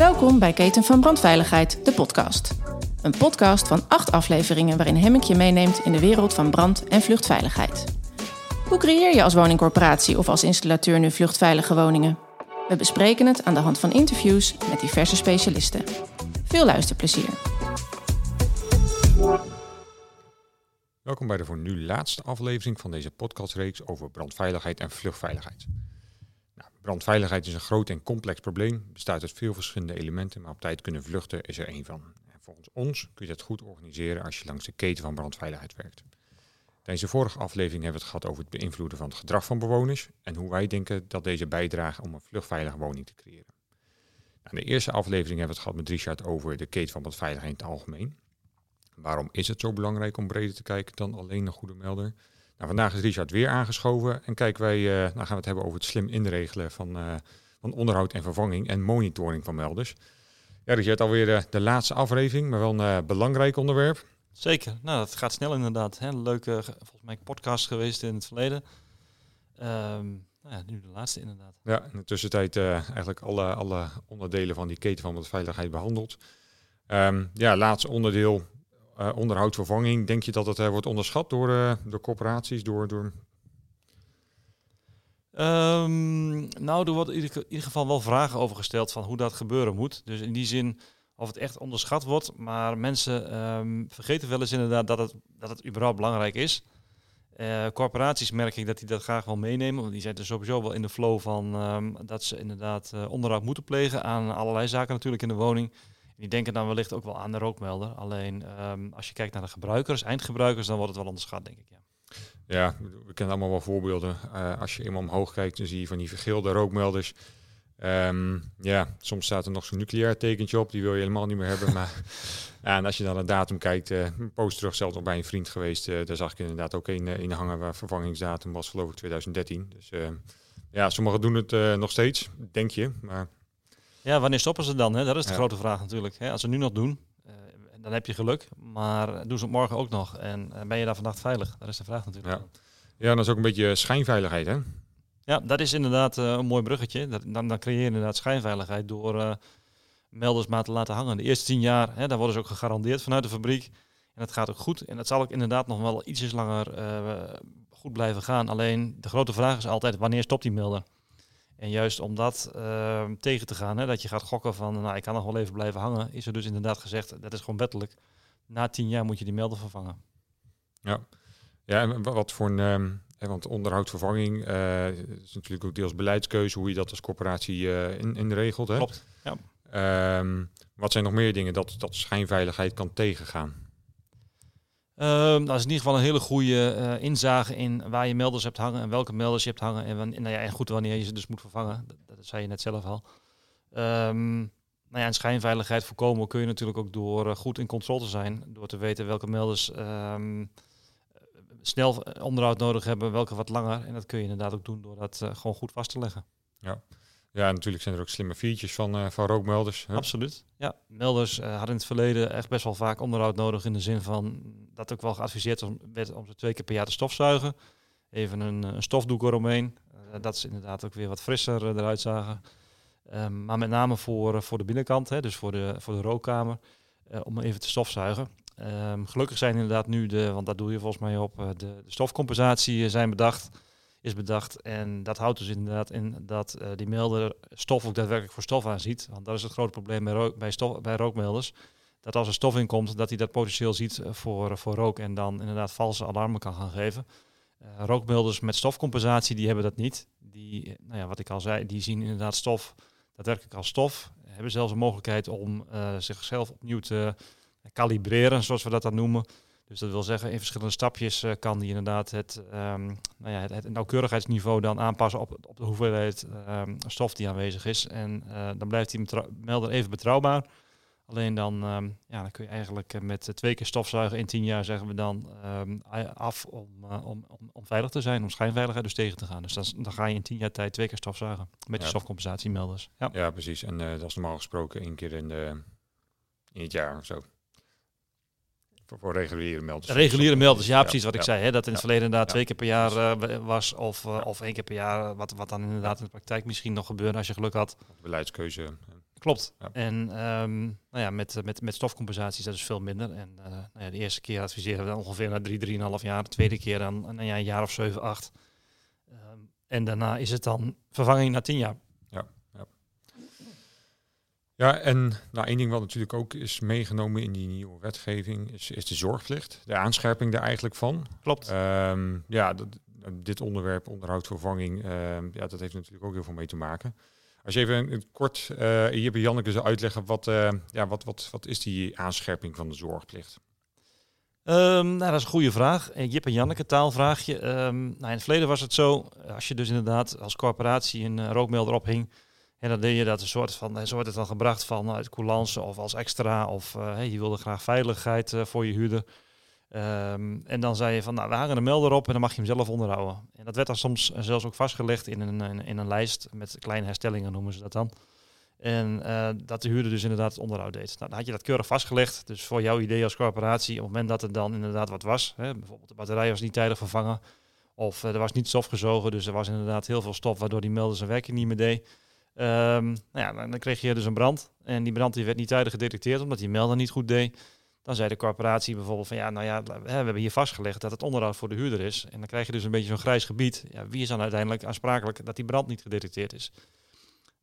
Welkom bij Keten van Brandveiligheid, de podcast. Een podcast van acht afleveringen waarin Hemmink je meeneemt in de wereld van brand- en vluchtveiligheid. Hoe creëer je als woningcorporatie of als installateur nu vluchtveilige woningen? We bespreken het aan de hand van interviews met diverse specialisten. Veel luisterplezier. Welkom bij de voor nu laatste aflevering van deze podcastreeks over brandveiligheid en vluchtveiligheid. Brandveiligheid is een groot en complex probleem, bestaat uit veel verschillende elementen, maar op tijd kunnen vluchten is er één van. En volgens ons kun je dat goed organiseren als je langs de keten van brandveiligheid werkt. Tijdens de vorige aflevering hebben we het gehad over het beïnvloeden van het gedrag van bewoners en hoe wij denken dat deze bijdragen om een vluchtveilige woning te creëren. Nou, in de eerste aflevering hebben we het gehad met Richard over de keten van brandveiligheid in het algemeen. Waarom is het zo belangrijk om breder te kijken dan alleen een goede melder? Nou, vandaag is Richard weer aangeschoven en kijken wij, uh, nou gaan we het hebben over het slim inregelen van, uh, van onderhoud en vervanging en monitoring van melders. Ja, Richard, alweer uh, de laatste aflevering, maar wel een belangrijk onderwerp. Zeker, nou dat gaat snel inderdaad. Hè. Leuke, volgens mij, podcast geweest in het verleden. Um, nou ja, nu de laatste inderdaad. Ja, in de tussentijd eigenlijk alle, alle onderdelen van die keten van de veiligheid behandeld. Um, ja, laatste onderdeel, uh, onderhoudsvervanging, denk je dat het uh, wordt onderschat door, uh, corporaties? Door, door... Um, nou, er wordt in ieder, geval wel vragen over gesteld van hoe dat gebeuren moet. Dus in die zin of het echt onderschat wordt. Maar mensen um, vergeten wel eens inderdaad dat het, dat het überhaupt belangrijk is. corporaties merk ik dat die dat graag wel meenemen. Want die zijn er sowieso wel in de flow van um, dat ze inderdaad onderhoud moeten plegen aan allerlei zaken natuurlijk in de woning. Die denken dan wellicht ook wel aan de rookmelder. Alleen um, als je kijkt naar de gebruikers, eindgebruikers, dan wordt het wel onderschat, denk ik. Ja, ja we kennen allemaal wel voorbeelden. Uh, als je eenmaal omhoog kijkt, dan zie je van die vergeelde rookmelders. Um, ja, soms staat er nog zo'n nucleair tekentje op, die wil je helemaal niet meer hebben. Maar ja, en als je dan naar de datum kijkt, uh, een post terug, zelfs nog bij een vriend geweest, uh, daar zag ik inderdaad ook een in hangen waar vervangingsdatum was, geloof ik, 2013. Dus ja, sommigen doen het nog steeds, denk je. Maar ja, wanneer stoppen ze dan? Hè? Dat is de ja. grote vraag natuurlijk. Hè? Als ze nu nog doen, uh, dan heb je geluk. Maar doen ze het morgen ook nog? En uh, ben je daar vannacht veilig? Dat is de vraag natuurlijk. Ja, ja dat is ook een beetje schijnveiligheid, hè? Ja, dat is inderdaad uh, een mooi bruggetje. Dat, dan, dan creëer je inderdaad schijnveiligheid door melders maar te laten hangen. De eerste tien jaar, hè, daar worden ze ook gegarandeerd vanuit de fabriek. En dat gaat ook goed. En dat zal ook inderdaad nog wel ietsjes langer goed blijven gaan. Alleen de grote vraag is altijd, wanneer stopt die melder? En juist om dat uh, tegen te gaan, hè, dat je gaat gokken van, nou, ik kan nog wel even blijven hangen, is er dus inderdaad gezegd, dat is gewoon wettelijk. Na tien jaar moet je die melder vervangen. Ja, ja en wat voor een, um, want onderhoudsvervanging uh, is natuurlijk ook deels beleidskeuze, hoe je dat als corporatie uh, in, in regelt. Hè? Klopt, ja. Um, wat zijn nog meer dingen dat, dat schijnveiligheid kan tegengaan? Dat is in ieder geval een hele goede uh, inzage in waar je melders hebt hangen en welke melders je hebt hangen. En, nou ja, en goed wanneer je ze dus moet vervangen. Dat, dat zei je net zelf al. Um, nou ja, en schijnveiligheid voorkomen kun je natuurlijk ook door uh, goed in controle te zijn. Door te weten welke melders um, snel onderhoud nodig hebben, welke wat langer. En dat kun je inderdaad ook doen door dat gewoon goed vast te leggen. Ja. Ja, natuurlijk zijn er ook slimme features van, uh, van rookmelders. Hè? Absoluut. Ja, melders uh, hadden in het verleden echt best wel vaak onderhoud nodig in de zin van dat ook wel geadviseerd werd om ze twee keer per jaar te stofzuigen. Even een, een stofdoek eromheen. Uh, dat is inderdaad ook weer wat frisser eruit zagen. Um, maar met name voor, voor de binnenkant, hè, dus voor de, voor de rookkamer, om even te stofzuigen. Um, gelukkig zijn inderdaad nu de, want dat doe je volgens mij op, de, de stofcompensatie zijn bedacht is bedacht. En dat houdt dus inderdaad in dat uh, die melder stof ook daadwerkelijk voor stof aanziet. Want dat is het grote probleem bij, bij, stof, bij rookmelders. Dat als er stof in komt, dat hij dat potentieel ziet voor, voor rook en dan inderdaad valse alarmen kan gaan geven. Rookmelders met stofcompensatie, die hebben dat niet. Die, nou ja, wat ik al zei, die zien inderdaad stof daadwerkelijk als stof. Hebben zelfs een mogelijkheid om zichzelf opnieuw te kalibreren, zoals we dat dan noemen. Dus dat wil zeggen, in verschillende stapjes uh, kan die inderdaad het, um, nou ja, het, het, nauwkeurigheidsniveau dan aanpassen op, op de hoeveelheid um, stof die aanwezig is. En uh, dan blijft die melder even betrouwbaar. Alleen dan, um, ja, dan kun je eigenlijk uh, met twee keer stofzuigen in tien jaar zeggen we dan af om, om, om, om, veilig te zijn, om schijnveiligheid dus tegen te gaan. Dus dan, dan ga je in tien jaar tijd twee keer stofzuigen met ja. die stofcompensatiemelders. Ja. ja, precies. En dat is normaal gesproken één keer in, de, in het jaar of zo. Voor, reguliere melders. Reguliere melders, ja, precies wat ik zei. Hè, dat in het verleden inderdaad twee keer per jaar uh, was. Of, uh, of één keer per jaar, wat, wat dan inderdaad in de praktijk misschien nog gebeurde als je geluk had. Beleidskeuze. Klopt. Ja. En ehm, nou ja, met, met, met stofcompensatie is dat dus veel minder. En uh, nou ja, de eerste keer adviseren we dan ongeveer na drie, drieënhalf jaar. De tweede keer dan nou ja, een jaar of zeven, acht. Um, en daarna is het dan vervanging na tien jaar. Ja, en nou, één ding wat natuurlijk ook is meegenomen in die nieuwe wetgeving is, is de zorgplicht. De aanscherping daar eigenlijk van. Klopt. Um, ja, dat, dit onderwerp, onderhoud, vervanging, ja, dat heeft natuurlijk ook heel veel mee te maken. Als je even een, kort uh, hier bij Janneke zou uitleggen, wat, uh, ja, wat, wat, wat is die aanscherping van de zorgplicht? Um, nou, dat is een goede vraag. Jip en Janneke, taalvraagje. Um, nou, in het verleden was het zo, als je dus inderdaad als corporatie een uh, rookmelder ophing, en dan deed je dat een soort van, zo wordt het dan gebracht van uit coulance of als extra, of hey, je wilde graag veiligheid voor je huurder. Um, en dan zei je van, nou, we hangen een melder op en dan mag je hem zelf onderhouden. En dat werd dan soms zelfs ook vastgelegd in een, in, een lijst met kleine herstellingen, noemen ze dat dan. En dat de huurder dus inderdaad het onderhoud deed. Nou, dan had je dat keurig vastgelegd. Dus voor jouw idee als corporatie, op het moment dat er dan inderdaad wat was, hè, bijvoorbeeld de batterij was niet tijdig vervangen, of er was niet stof gezogen, dus er was inderdaad heel veel stof waardoor die melder zijn werking niet meer deed. Um, nou ja, dan kreeg je dus een brand. En die brand die werd niet tijdig gedetecteerd omdat die melder niet goed deed. Dan zei de corporatie bijvoorbeeld van ja, nou ja, we hebben hier vastgelegd dat het onderhoud voor de huurder is. En dan krijg je dus een beetje zo'n grijs gebied. Ja, wie is dan uiteindelijk aansprakelijk dat die brand niet gedetecteerd is?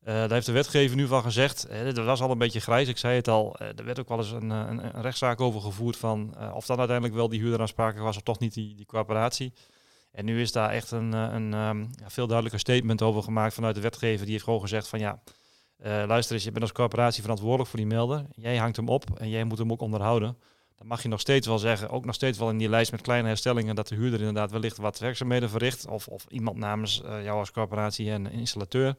Uh, daar heeft de wetgever nu van gezegd. Hè, dat was al een beetje grijs, ik zei het al. Uh, er werd ook wel eens een, een, rechtszaak over gevoerd van uh, of dan uiteindelijk wel die huurder aansprakelijk was of toch niet die, die corporatie. En nu is daar echt een, een um, ja, veel duidelijker statement over gemaakt vanuit de wetgever. Die heeft gewoon gezegd van ja, uh, luister eens, je bent als corporatie verantwoordelijk voor die melder. Jij hangt hem op en jij moet hem ook onderhouden. Dan mag je nog steeds wel zeggen, ook nog steeds wel in die lijst met kleine herstellingen, dat de huurder inderdaad wellicht wat werkzaamheden verricht. Of, of iemand namens uh, jou als corporatie en een installateur.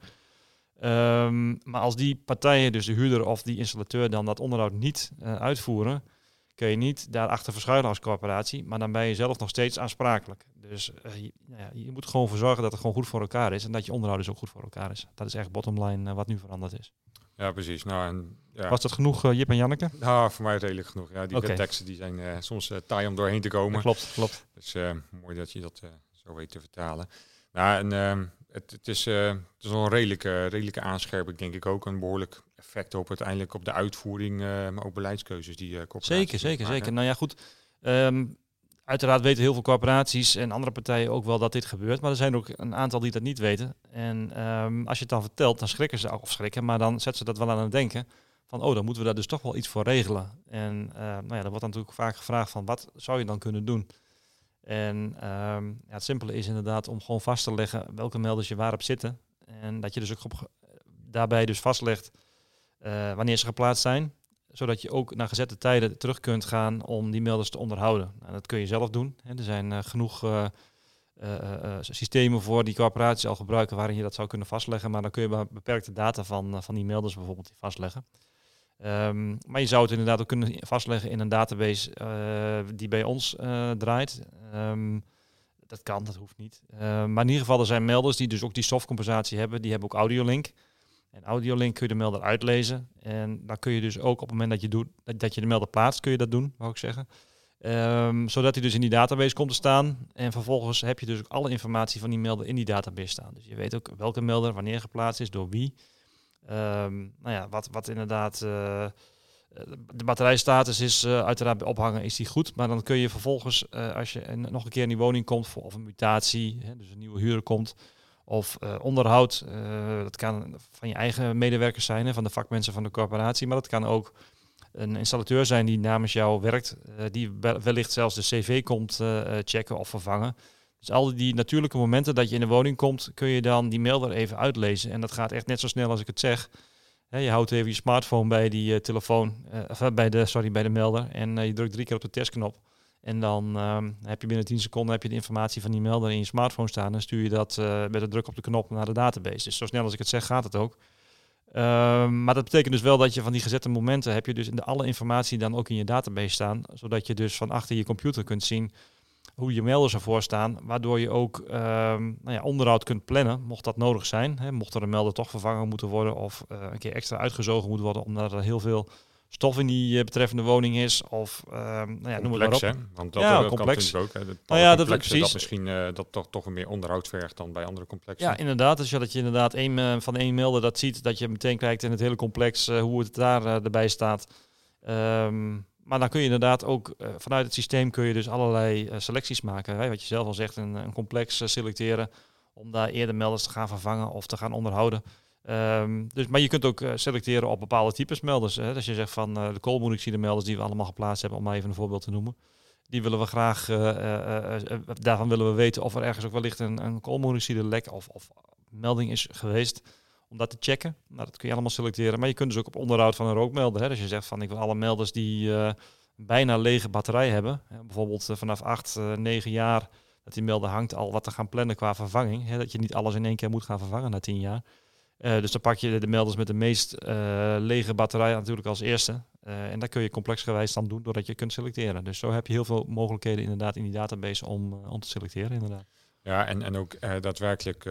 Um, maar als die partijen, dus de huurder of die installateur, dan dat onderhoud niet uitvoeren, kun je niet daarachter verschuilen als corporatie, maar dan ben je zelf nog steeds aansprakelijk. Dus uh, je, nou ja, je moet gewoon voor zorgen dat het gewoon goed voor elkaar is en dat je onderhoud dus ook goed voor elkaar is. Dat is echt bottom line uh, wat nu veranderd is. Ja, precies. Nou, en, ja. Was dat genoeg, uh, Jip en Janneke? Nou, voor mij redelijk genoeg. Ja, die okay. teksten die zijn soms taai om doorheen te komen. Ja, klopt, klopt. Dus mooi dat je dat zo weet te vertalen. Nou, en het, het, is, het is wel een redelijke, redelijke aanscherping, denk ik ook. Een behoorlijk effect op uiteindelijk op de uitvoering, uh, maar ook beleidskeuzes die uh, Zeker, zeker, maken. zeker. Nou ja, goed. Um, uiteraard weten heel veel corporaties en andere partijen ook wel dat dit gebeurt, maar er zijn ook een aantal die dat niet weten. En um, als je het dan vertelt, dan schrikken ze of schrikken, maar dan zetten ze dat wel aan het denken van, oh, dan moeten we daar dus toch wel iets voor regelen. En uh, nou ja, dan wordt natuurlijk vaak gevraagd van, wat zou je dan kunnen doen? En um, ja, het simpele is inderdaad om gewoon vast te leggen welke melders je waarop zitten. En dat je dus ook op, daarbij dus vastlegt uh, wanneer ze geplaatst zijn. Zodat je ook naar gezette tijden terug kunt gaan om die melders te onderhouden. Nou, dat kun je zelf doen. Hè. Er zijn uh, genoeg uh, systemen voor die corporaties al gebruiken waarin je dat zou kunnen vastleggen. Maar dan kun je beperkte data van, van die melders bijvoorbeeld vastleggen. Um, maar je zou het inderdaad ook kunnen vastleggen in een database die bij ons draait. Um, dat kan, dat hoeft niet. maar in ieder geval, er zijn melders die dus ook die softcompensatie hebben. Die hebben ook Audiolink. En Audiolink kun je de melder uitlezen. En dan kun je dus ook op het moment dat je, doet, dat, je de melder plaatst, kun je dat doen, wou ik zeggen. Um, zodat hij dus in die database komt te staan. En vervolgens heb je dus ook alle informatie van die melder in die database staan. Dus je weet ook welke melder wanneer geplaatst is, door wie. Um, nou ja, wat, wat inderdaad... Uh, de batterijstatus is uh, uiteraard bij ophangen is die goed. Maar dan kun je vervolgens, uh, als je nog een keer in die woning komt, voor, of een mutatie, hè, dus een nieuwe huurder komt, of uh, onderhoud. Uh, dat kan van je eigen medewerkers zijn, van de vakmensen van de corporatie. Maar dat kan ook een installateur zijn die namens jou werkt. Uh, die wellicht zelfs de cv komt checken of vervangen. Dus al die natuurlijke momenten dat je in de woning komt, kun je dan die melder even uitlezen. En dat gaat echt net zo snel als ik het zeg. Je houdt even je smartphone bij die telefoon, bij de, sorry, bij de melder. En je drukt drie keer op de testknop. En dan um, heb je binnen 10 seconden heb je de informatie van die melder in je smartphone staan. En stuur je dat uh, met een druk op de knop naar de database. Dus zo snel als ik het zeg, gaat het ook. Um, maar dat betekent dus wel dat je van die gezette momenten heb je dus in alle informatie dan ook in je database staan. Zodat je dus van achter je computer kunt zien hoe je melders ervoor staan. Waardoor je ook um, nou ja, onderhoud kunt plannen, mocht dat nodig zijn. Hè, mocht er een melder toch vervangen moeten worden of uh, een keer extra uitgezogen moet worden omdat er heel veel stof in die betreffende woning is. Of uh, nou ja, noem het maar op. Want dat, ja, dat complex. kan ook. Hè. Nou ja, dat, precies. dat misschien uh, dat toch, toch meer onderhoud vergt dan bij andere complexen. Ja, inderdaad. Dus ja, dat je inderdaad één, van één melder dat ziet, dat je meteen kijkt in het hele complex hoe het daar erbij staat. Um, maar dan kun je inderdaad ook uh, vanuit het systeem kun je dus allerlei uh, selecties maken. Hè? Wat je zelf al zegt, een, een complex uh, selecteren om daar eerder melders te gaan vervangen of te gaan onderhouden. Um, dus, maar je kunt ook selecteren op bepaalde types melders. Hè? Als je zegt van de koolmonoxide melders die we allemaal geplaatst hebben, om maar even een voorbeeld te noemen. Die willen we graag, daarvan willen we weten of er ergens ook wellicht een, een koolmonoxide lek of, of melding is geweest om dat te checken. Nou, dat kun je allemaal selecteren. Maar je kunt dus ook op onderhoud van een rookmelder. Hè. Dus je zegt van ik wil alle melders die bijna lege batterij hebben. Hè. Bijvoorbeeld vanaf 8, uh, 9 jaar dat die melder hangt al wat te gaan plannen qua vervanging. Hè. Dat je niet alles in één keer moet gaan vervangen na 10 jaar. Dus dan pak je de melders met de meest lege batterij natuurlijk als eerste. en dat kun je complexgewijs dan doen doordat je kunt selecteren. Dus zo heb je heel veel mogelijkheden inderdaad in die database om, om te selecteren inderdaad. Ja, en, en ook daadwerkelijk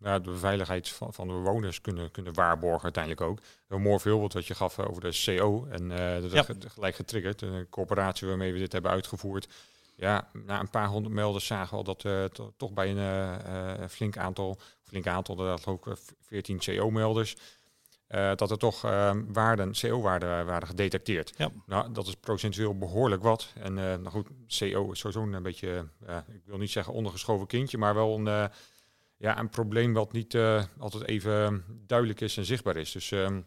ja, de veiligheid van, van de bewoners kunnen, kunnen waarborgen uiteindelijk ook. Een mooi voorbeeld wat je gaf over de CO en uh, dat ja. gelijk getriggerd. Een corporatie waarmee we dit hebben uitgevoerd. Ja, na een paar honderd melders zagen we al dat uh, to, toch bij een flink aantal, flink aantal, dat geloof ik 14 CO-melders, uh, dat er toch uh, waarden, CO-waarden waren gedetecteerd. Ja. Nou, dat is procentueel behoorlijk wat. En nou goed, CO is sowieso een beetje, ik wil niet zeggen ondergeschoven kindje, maar wel een, ja, een probleem wat niet altijd even duidelijk is en zichtbaar is. Dus ehm,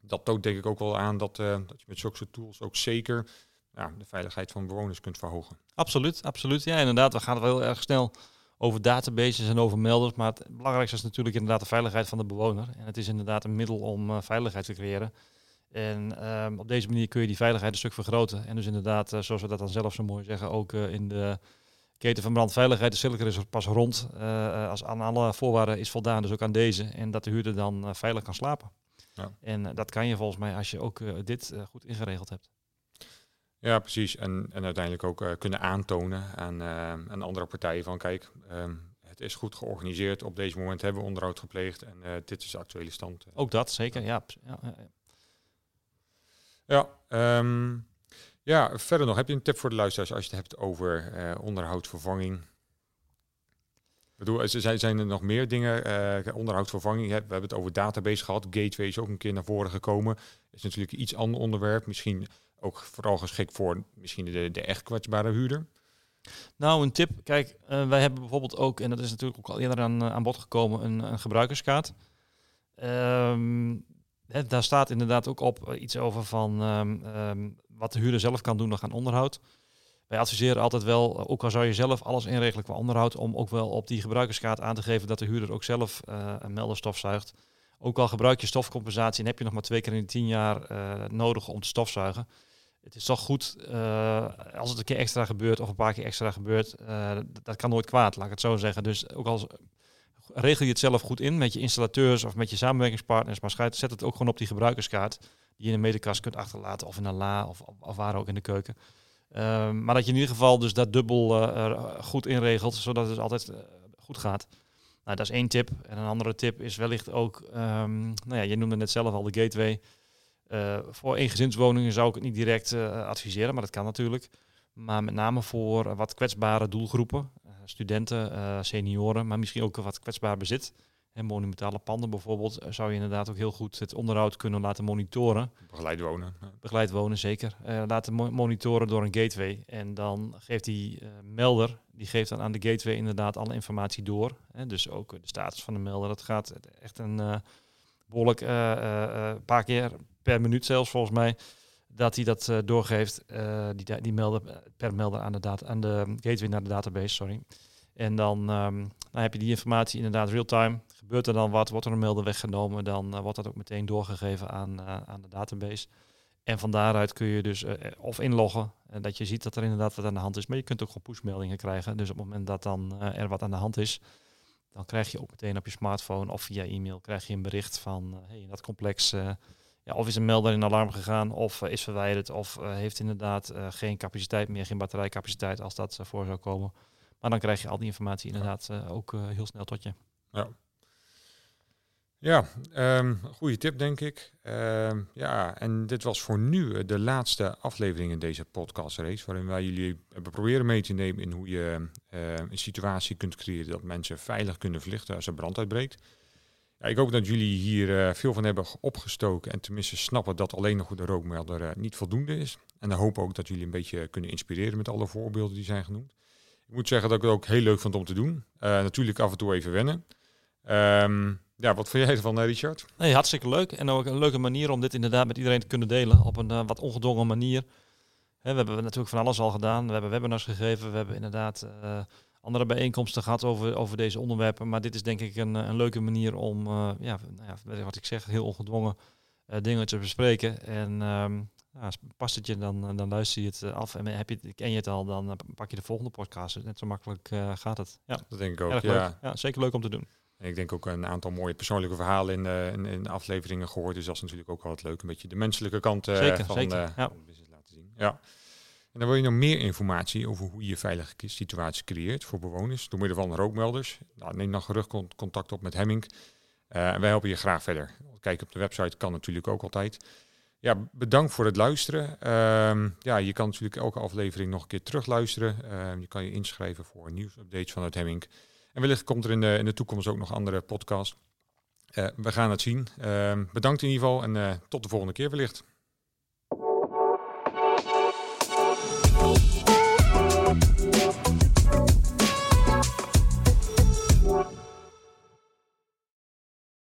dat toont denk ik ook wel aan dat, dat je met zulke soort tools ook zeker ja, de veiligheid van bewoners kunt verhogen. Absoluut, absoluut. Ja, inderdaad, we gaan wel heel erg snel over databases en over melders. Maar het belangrijkste is natuurlijk inderdaad de veiligheid van de bewoner. En het is inderdaad een middel om uh, veiligheid te creëren. En um, op deze manier kun je die veiligheid een stuk vergroten. En dus inderdaad, uh, zoals we dat dan zelf zo mooi zeggen, ook uh, in de keten van brandveiligheid. De cirkel is er pas rond als aan alle voorwaarden is voldaan, dus ook aan deze. En dat de huurder dan veilig kan slapen. Ja. En dat kan je volgens mij als je ook dit goed ingeregeld hebt. Ja, precies. En, en uiteindelijk ook uh, kunnen aantonen aan, uh, aan andere partijen van kijk, um, het is goed georganiseerd. Op deze moment hebben we onderhoud gepleegd en uh, dit is de actuele stand. Ook dat, zeker. Ja, ja, ja. ja, um, ja, verder nog. Heb je een tip voor de luisteraars als je het hebt over onderhoudvervanging? Ik bedoel, zijn, er nog meer dingen? onderhoudsvervanging, we hebben het over database gehad. Gateway is ook een keer naar voren gekomen. is natuurlijk iets ander onderwerp. Misschien ook vooral geschikt voor misschien de, de echt kwetsbare huurder? Nou, een tip. Kijk, uh, wij hebben bijvoorbeeld ook, en dat is natuurlijk ook al eerder aan, aan bod gekomen, een, een gebruikerskaart. Hè, daar staat inderdaad ook op uh, iets over van um, um, wat de huurder zelf kan doen nog aan onderhoud. Wij adviseren altijd wel, ook al zou je zelf alles inregelen qua onderhoud, om ook wel op die gebruikerskaart aan te geven dat de huurder ook zelf uh, een melder stofzuigt. Ook al gebruik je stofcompensatie en heb je nog maar twee keer in de tien jaar nodig om te stofzuigen het is toch goed uh, als het een keer extra gebeurt of een paar keer extra gebeurt. Dat kan nooit kwaad, laat ik het zo zeggen. Dus ook als regel je het zelf goed in met je installateurs of met je samenwerkingspartners, maar zet het ook gewoon op die gebruikerskaart die je in de medekast kunt achterlaten of in een la of, of waar ook in de keuken. Uh, maar dat je in ieder geval dus dat dubbel goed inregelt, zodat het altijd goed gaat. Nou, dat is één tip. En een andere tip is wellicht ook, um, nou ja, je noemde net zelf al de gateway. Uh, voor eengezinswoningen zou ik het niet direct adviseren, maar dat kan natuurlijk. Maar met name voor wat kwetsbare doelgroepen, studenten, senioren, maar misschien ook wat kwetsbaar bezit. En monumentale panden bijvoorbeeld, zou je inderdaad ook heel goed het onderhoud kunnen laten monitoren. Begeleid wonen. Begeleid wonen, zeker. laten mo monitoren door een gateway. En dan geeft die melder, die geeft dan aan de gateway inderdaad alle informatie door. Hè? Dus ook de status van de melder. Dat gaat echt een behoorlijk een paar keer per minuut zelfs volgens mij, dat hij dat uh, doorgeeft, uh, die, die melder per melder aan de, data, aan de gateway naar de database, sorry. En dan, um, dan heb je die informatie inderdaad real-time. Gebeurt er dan wat, wordt er een melder weggenomen, dan uh, wordt dat ook meteen doorgegeven aan, aan de database. En van daaruit kun je dus of inloggen, dat je ziet dat er inderdaad wat aan de hand is. Maar je kunt ook gewoon pushmeldingen krijgen. Dus op het moment dat dan er wat aan de hand is, dan krijg je ook meteen op je smartphone of via e-mail krijg je een bericht van hey, in dat complex ja, of is een melder in alarm gegaan, of is verwijderd, of heeft inderdaad geen capaciteit meer, geen batterijcapaciteit als dat voor zou komen. Maar dan krijg je al die informatie inderdaad ook heel snel tot je. Ja. Ja, um, goede tip denk ik. Ehm, ja, en dit was voor nu de laatste aflevering in deze podcast-race, waarin wij jullie hebben proberen mee te nemen in hoe je een situatie kunt creëren dat mensen veilig kunnen vluchten als er brand uitbreekt. Ja, ik hoop dat jullie hier veel van hebben opgestoken en tenminste snappen dat alleen nog de rookmelder niet voldoende is. En dan hoop ook dat jullie een beetje kunnen inspireren met alle voorbeelden die zijn genoemd. Ik moet zeggen dat ik het ook heel leuk vond om te doen. Natuurlijk af en toe even wennen. Um, ja, wat vind jij ervan, eh, Richard? Nee, hartstikke leuk. En ook een leuke manier om dit inderdaad met iedereen te kunnen delen. Op een uh, wat ongedwongen manier. We hebben natuurlijk van alles al gedaan. We hebben webinars gegeven. We hebben inderdaad uh, andere bijeenkomsten gehad over, over deze onderwerpen. Maar dit is denk ik een, een leuke manier om, ja, nou ja, wat ik zeg, heel ongedwongen dingen te bespreken. En um, ja, past het je, dan, dan luister je het af. En heb je, ken je het al, dan pak je de volgende podcast. Net zo makkelijk gaat het. Ja, dat denk ik ook. Ja. ja, zeker leuk om te doen. En ik denk ook een aantal mooie persoonlijke verhalen in, uh, in, in, afleveringen gehoord. Dus dat is natuurlijk ook altijd leuk. Een beetje de menselijke kant uh, zeker, van, zeker, uh, ja. business laten zien. Ja. En dan wil je nog meer informatie over hoe je je veilige situatie creëert voor bewoners door middel van rookmelders. Nou, neem dan gerug contact op met Hemming. en wij helpen je graag verder. Kijk op de website kan natuurlijk ook altijd. Ja, bedankt voor het luisteren. Ehm, ja, je kan natuurlijk elke aflevering nog een keer terugluisteren. Uh, je kan je inschrijven voor nieuwsupdates vanuit Hemming. En wellicht komt er in de, in de toekomst ook nog andere podcast. Uh, we gaan het zien. Uh, bedankt in ieder geval en uh, tot de volgende keer wellicht.